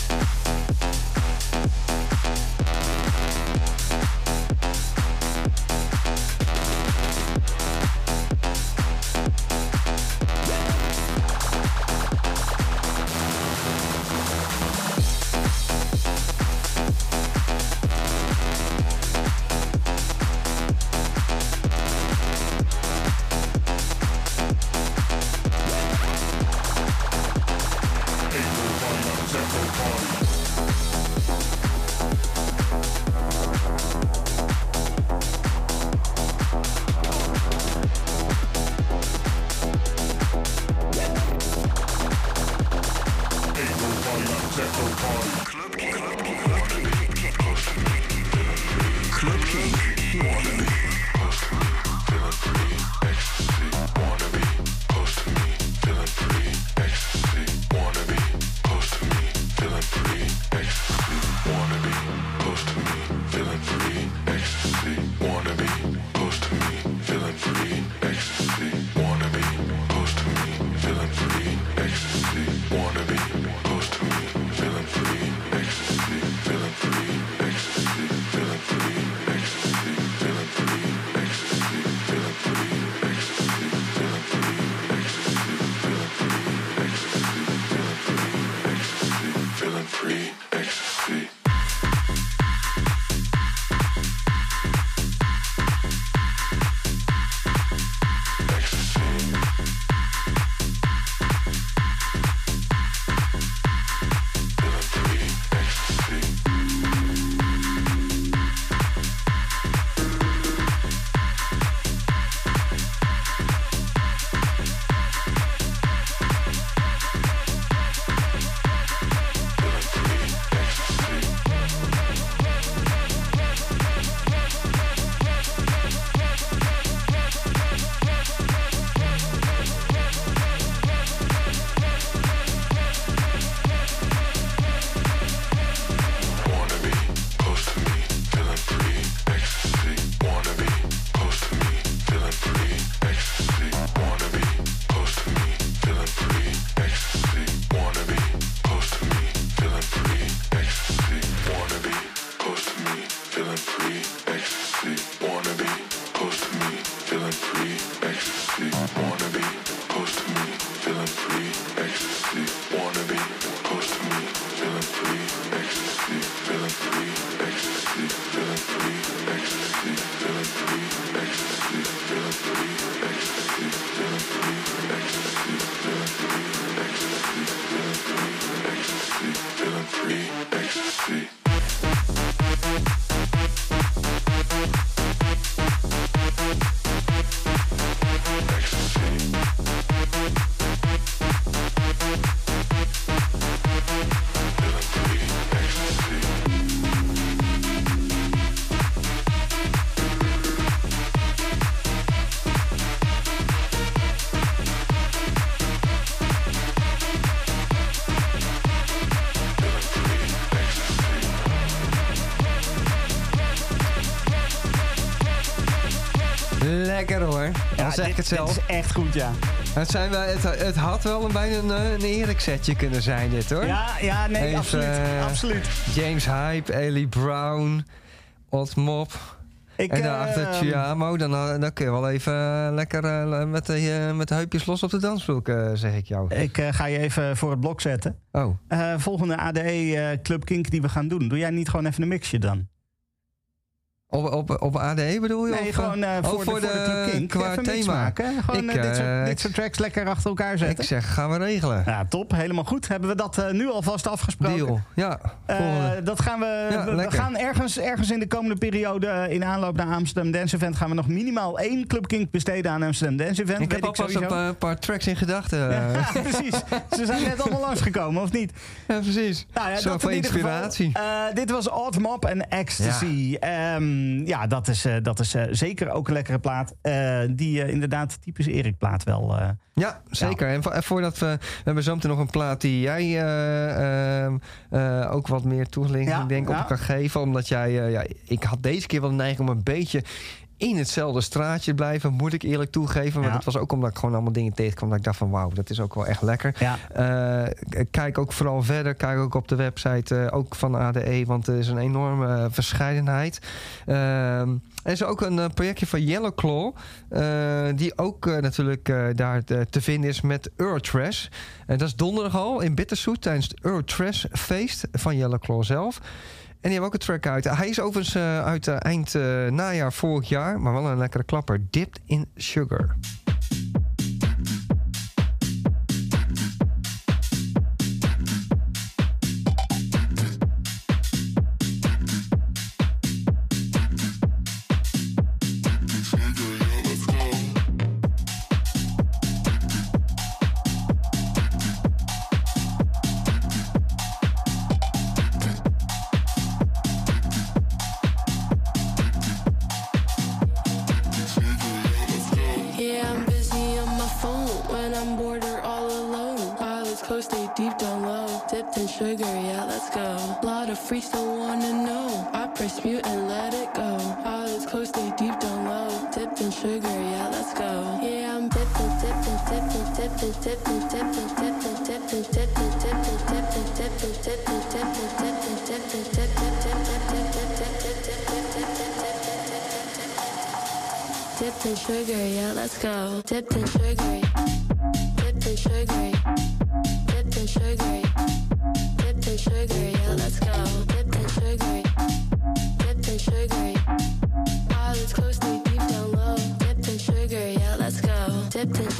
Dan zeg ik het zelf. Dit is echt goed, ja. Het, zijn wel, het, het had wel een, bijna een, eh, een eerlijk setje kunnen zijn, dit hoor. Ja, ja nee, Even, absoluut. eh, absoluut. James Hype, Ellie Brown, Odd Mop. Ik, en daarachter ehm, Chiamo. Dan, eh, dan kun je wel even lekker met, de, met de heupjes los op de dansvloer, zeg ik jou. Ik ga je even voor het blok zetten. Oh. Volgende ADE Club Kink die we gaan doen. Doe jij niet gewoon even een mixje dan? Op, op, op ADE bedoel je? Nee, of, gewoon eh, oh, voor, de, Club Kink. qua een thema. maken. Gewoon Ik, eh, dit, eh, soort, dit soort tracks lekker achter elkaar zetten. Ik zeg, gaan we regelen. Ja, top. Helemaal goed. Hebben we dat eh, nu alvast afgesproken? Deal. Ja, Eh, dat gaan we. Ja, we- gaan ergens, ergens in de komende periode eh, in aanloop naar Amsterdam Dance Event gaan we nog minimaal één Club Kink besteden aan Amsterdam Dance Event. ik heb alvast een sowieso. paar, tracks in gedachten. Ja, precies. Ze zijn net allemaal langsgekomen, of niet? Ja, precies. Nou ja, Zo dat in geval. inspiratie. Eh, dit was Odd Mop en Ecstasy. Ja, ja dat is, eh, dat is eh, zeker ook een lekkere plaat. eh, die inderdaad typisch Erik plaat wel. Ja, zeker. En, vo- en voordat we... We hebben zo meteen nog een plaat die jij eh, ehm, eh, ook wat meer toelichting Ja, denk, ja. op kan geven. Omdat jij... ja, ik had deze keer wel de neiging om een beetje in hetzelfde straatje blijven, moet ik eerlijk toegeven. Maar dat was ook omdat ik gewoon allemaal dingen tegenkwam. Dat ik dacht van wauw, dat is ook wel echt lekker. Ja. K- kijk ook vooral verder. Kijk ook op de website eh, ook van ADE. Want er is een enorme eh, verscheidenheid. Er is ook een projectje van Yellowclaw. eh, die ook natuurlijk daar te, vinden is met Eurotrash. En dat is donderdag al in Bitterzoet tijdens het Eurotrash feest van Yellowclaw zelf. En die hebben ook een track uit. Hij is overigens eh, uit eh, eind eh, najaar vorig jaar. Maar wel een lekkere klapper. Dipped in Sugar. Freaks don't wanna know. I press mute and let it go. Eyelids closed, stay deep down low. Dipped in sugar, yeah, let's go. Yeah, I'm dipping, dipping, dipping, dipping, dipping, dipping, dipping, dipping, dipping, dipping, dipping, dipping, dipping, dipping, dipping, dipping, in sugar, yeah, let's go. Dipped in sugar. Yeah, let's go. Dipped in sugar. Dipped in sugar. Dipped in sugar. Dipped in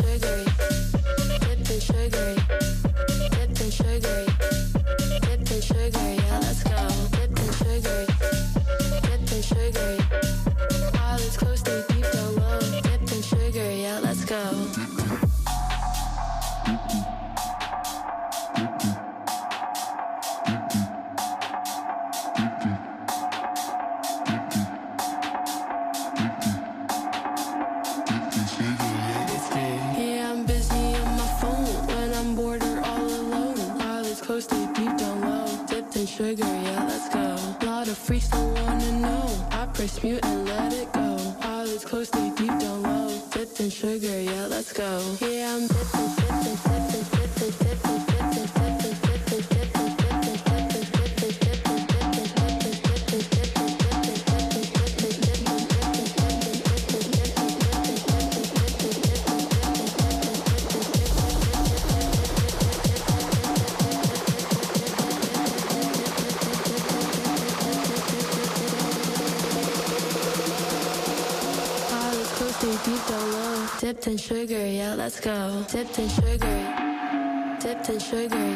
in sugar, yeah, let's go. Dipped in sugar. Dipped in sugar.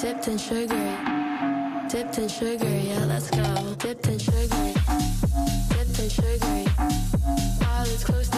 Dipped in sugar. Dipped in sugar, yeah, let's go. Dipped in sugar. Dipped in sugar. Eyelids closed, stay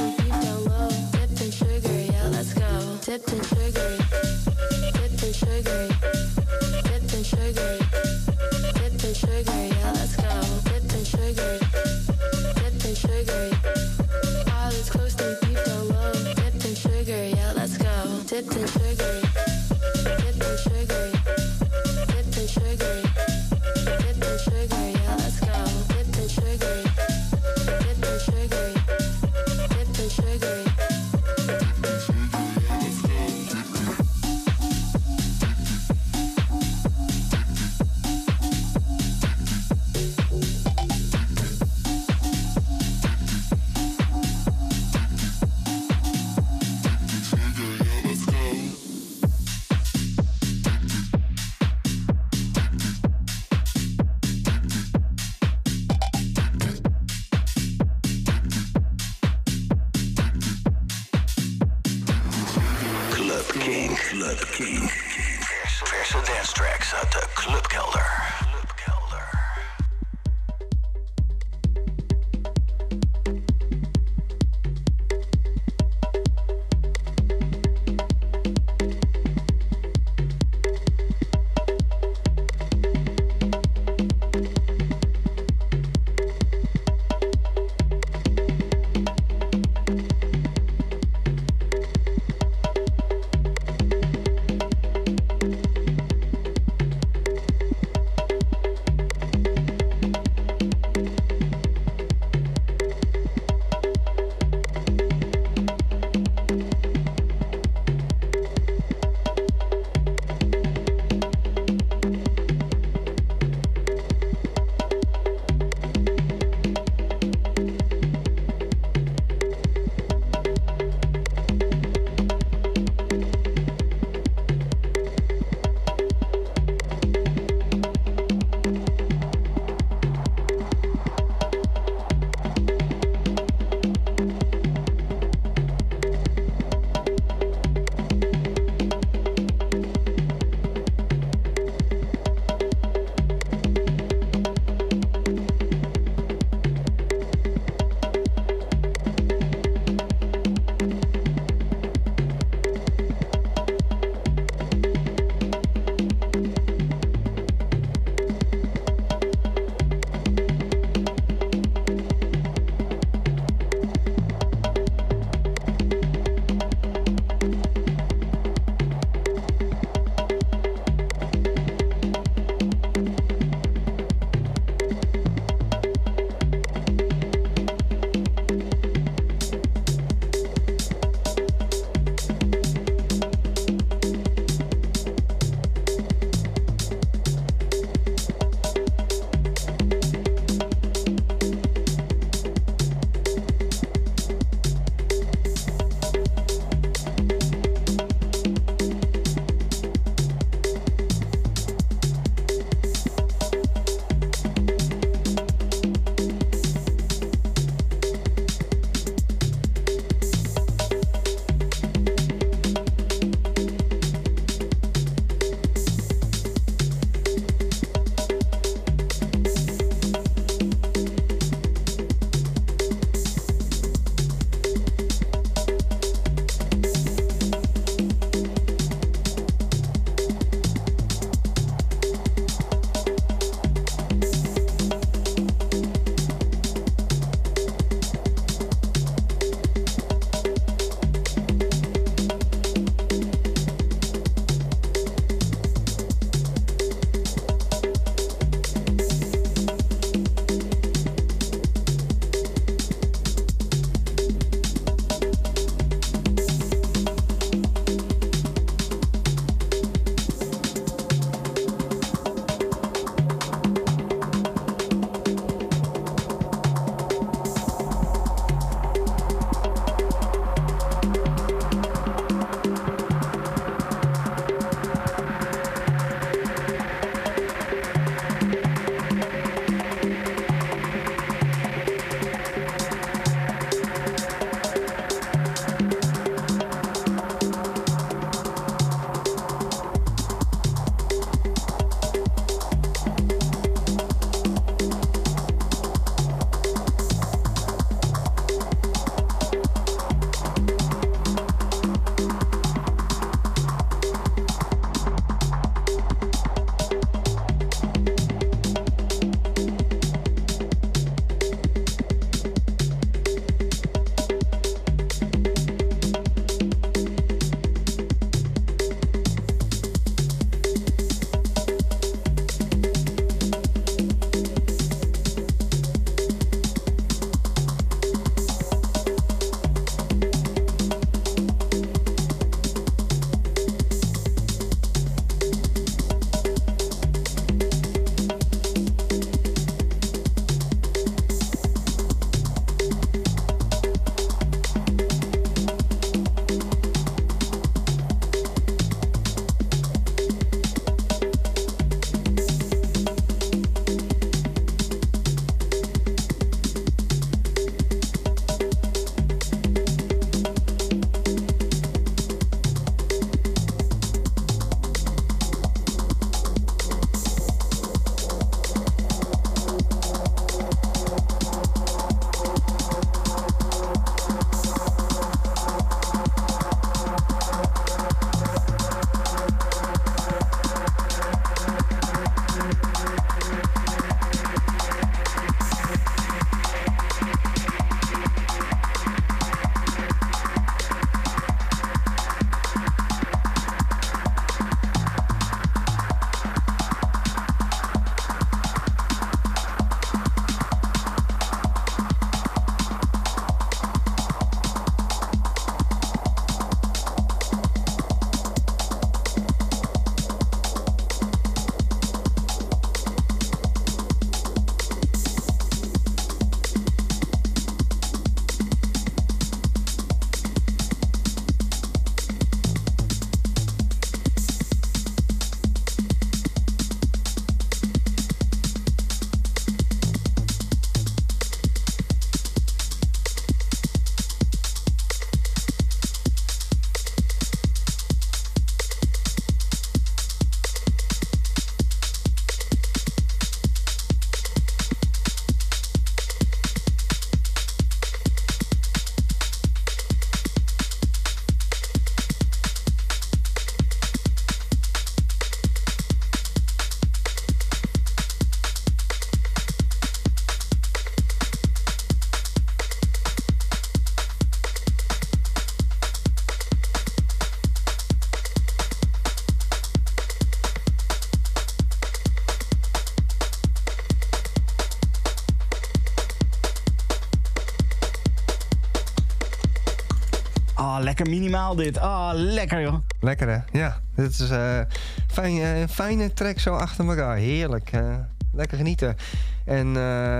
lekker minimaal dit. Ah, lekker joh. Lekker hè? Ja, dit is eh fijn, eh, een fijne track zo achter elkaar. Heerlijk. eh, lekker genieten. En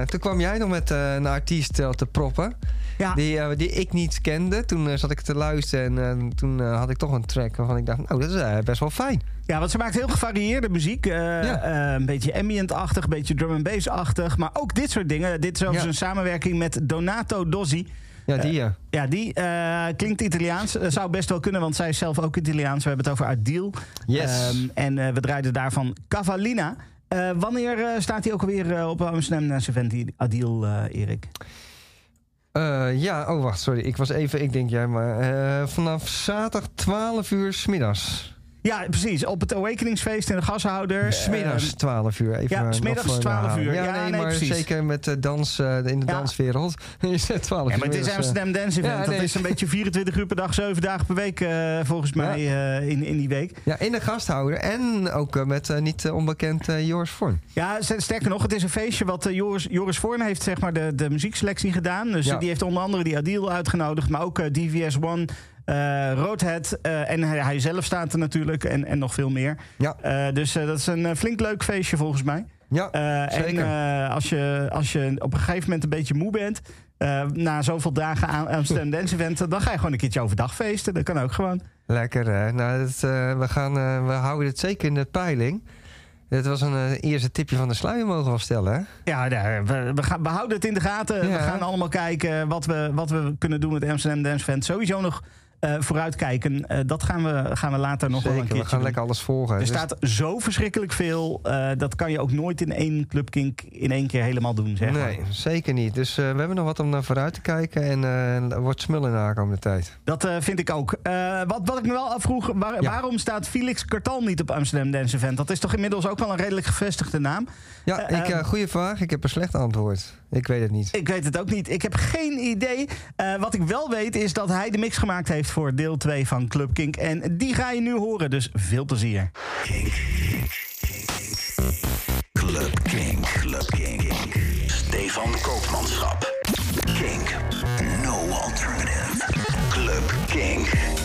toen kwam jij nog met een artiest te proppen. Ja. Die, die ik niet kende. Toen zat ik te luisteren en toen had ik toch een track waarvan ik dacht... Nou, dat is best wel fijn. Ja, want ze maakt heel gevarieerde muziek. Een beetje ambient-achtig, een beetje drum and bass-achtig. Maar ook dit soort dingen. Dit is Ja. een samenwerking met Donato Dozzi. Ja, die ja. Ja, die eh, klinkt Italiaans. Eh, zou best wel kunnen, want zij is zelf ook Italiaans. We hebben het over Adil. Yes. Ehm, en eh, we draaiden daarvan Cavallina. Eh, wanneer eh, staat hij ook alweer eh, op Amsterdam Event, die Adil, eh, Erik? Eh, ja, oh wacht, sorry. Ik was even, ik denk jij maar. eh, vanaf zaterdag 12 uur smiddags. Ja, precies. Op het Awakeningsfeest in de gashouder. Smiddags Ehm, 12 uur. Even ja, smiddags voor 12 herhalen. uur. Ja, Ja, nee, nee, maar precies. zeker met de dans, eh, in de Ja. danswereld is het 12 Ja, uur. maar het is eh. Amsterdam Dance Event. Ja, Dat is een beetje 24 uur per dag, 7 dagen per week, eh, volgens mij, eh, in, in die week. Ja, in de gasthouder. En ook eh, met eh, niet eh, onbekend eh, Joris Vorn. Ja, sterker nog, het is een feestje wat eh, Joris, Joris Voorn heeft zeg maar, de, de muziekselectie gedaan. Dus Ja. eh, die heeft onder andere die Adil uitgenodigd, maar ook eh, DVS One, eh Roadhead. eh, en hij, hij zelf staat er natuurlijk en, en nog veel meer. Ja. Eh, dus dat is een flink leuk feestje volgens mij. Ja, zeker. En als, je, als je op een gegeven moment een beetje moe bent... na zoveel dagen aan Amsterdam Dance Event... dan ga je gewoon een keertje overdag feesten. Dat kan ook gewoon. Lekker hè. Nou, dat, we, gaan, we houden het zeker in de peiling. Dit was een eerste tipje van de sluier mogen we stellen hè. Ja, we, we, gaan, we houden het in de gaten. Ja. We gaan allemaal kijken wat we, wat we kunnen doen met Amsterdam Dance Event. Sowieso nog vooruitkijken. Eh, dat gaan we, gaan we later nog wel een keertje we gaan doen. lekker alles volgen. Er Dus- staat zo verschrikkelijk veel. eh, dat kan je ook nooit in één clubkink in één keer helemaal doen. Zeg maar. Nee, zeker niet. Dus eh, we hebben nog wat om naar vooruit te kijken. En eh, er wordt smullen na de komende tijd. Dat eh, vind ik ook. Eh, wat, wat ik me wel afvroeg, waar- Ja. waarom staat Felix Kartal niet op Amsterdam Dance Event? Dat is toch inmiddels ook wel een redelijk gevestigde naam? Ja, Eh, ik, eh, eh, goede vraag. Ik heb een slecht antwoord. Ik weet het niet. Ik weet het ook niet. Ik heb geen idee. Eh, wat ik wel weet is dat hij de mix gemaakt heeft voor deel 2 van Club Kink. En die ga je nu horen, dus veel plezier. Club King, Club King. Stefan Koopmanschap. King, no alternative. Club King.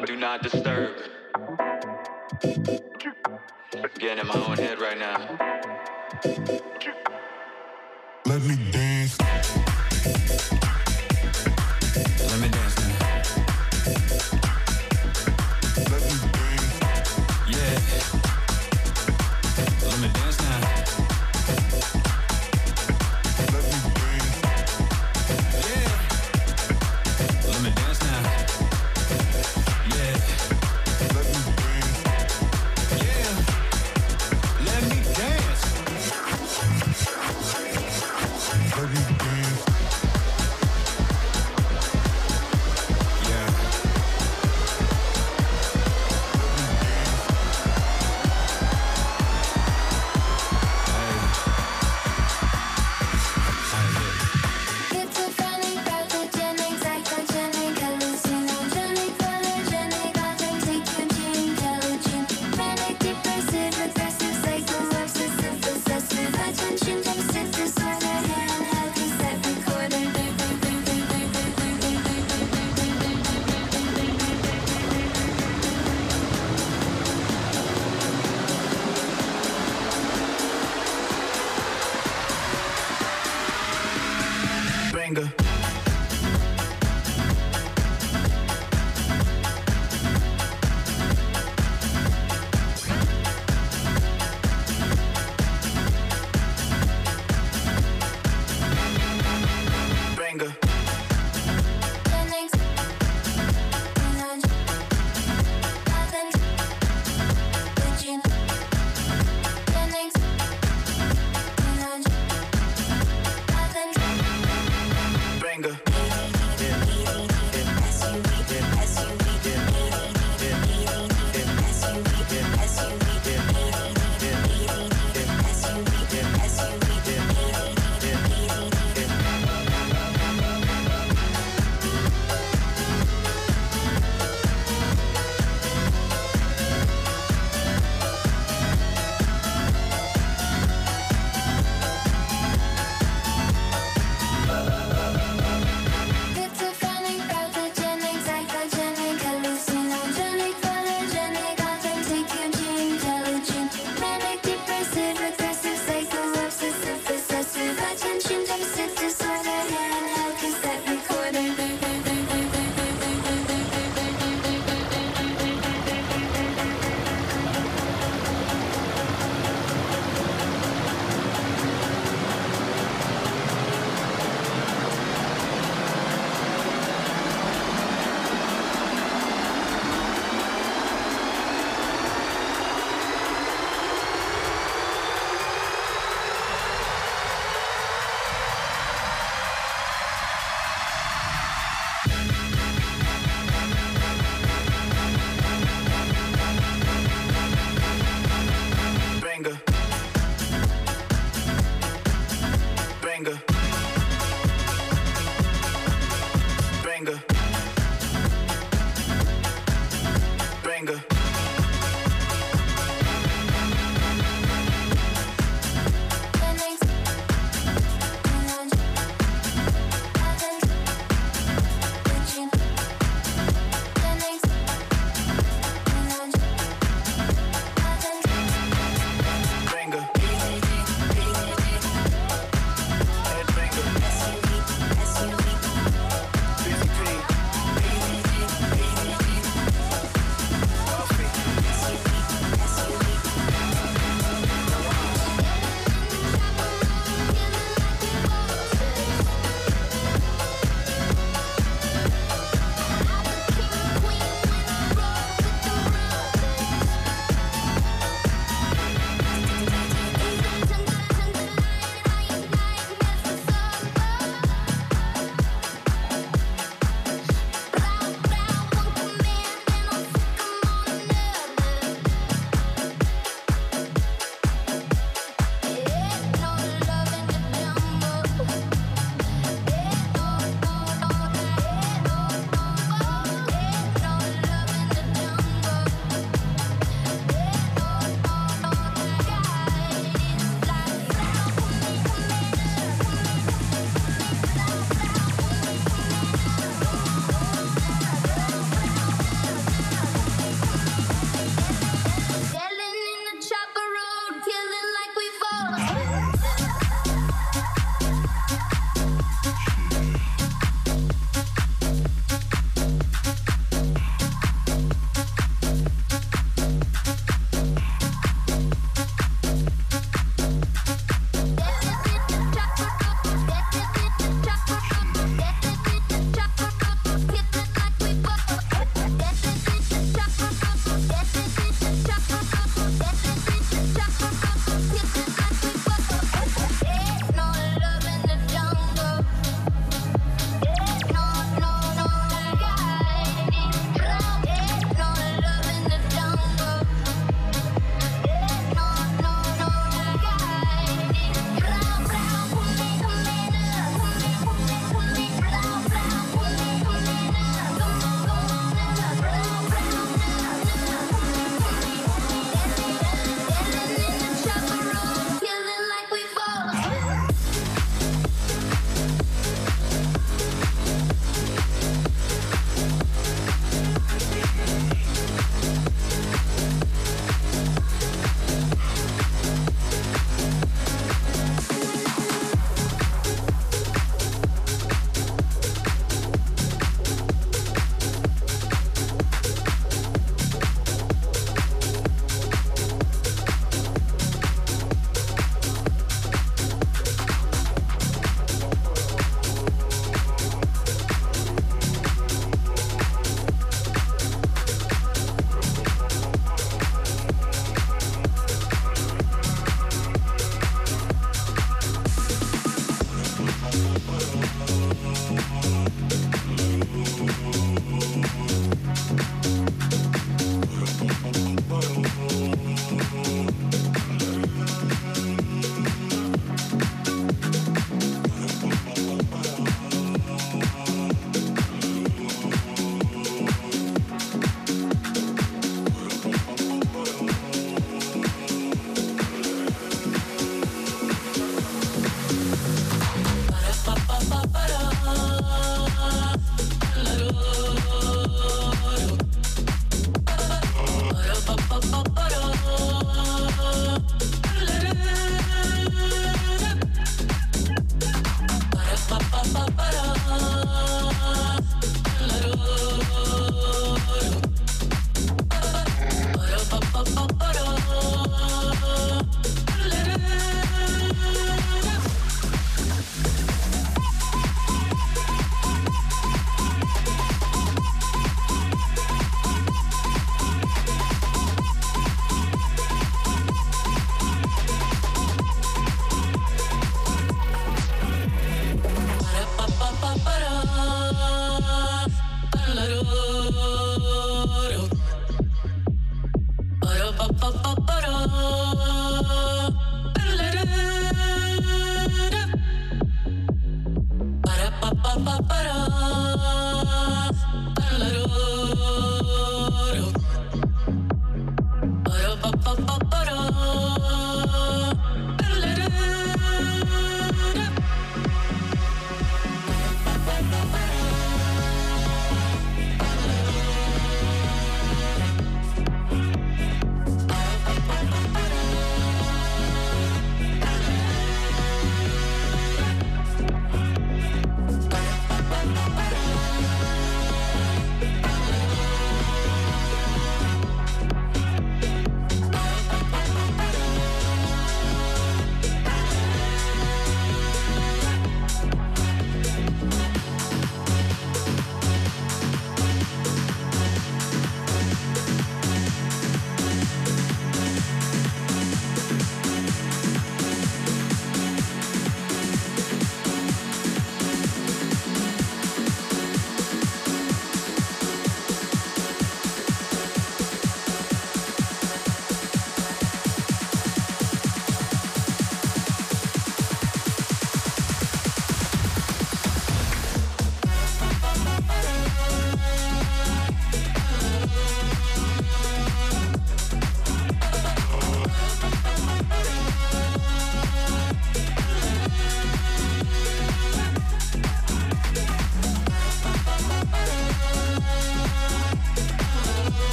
Do not disturb.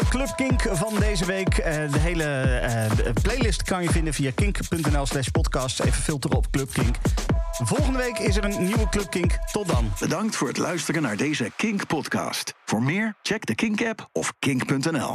De Club Kink van deze week. Eh, de hele eh, playlist kan je vinden via kink.nl slash podcast. Even filteren op Club Kink. Volgende week is er een nieuwe Club Kink. Tot dan. Bedankt voor het luisteren naar deze Kink-podcast. Voor meer, check de Kink-app of kink.nl.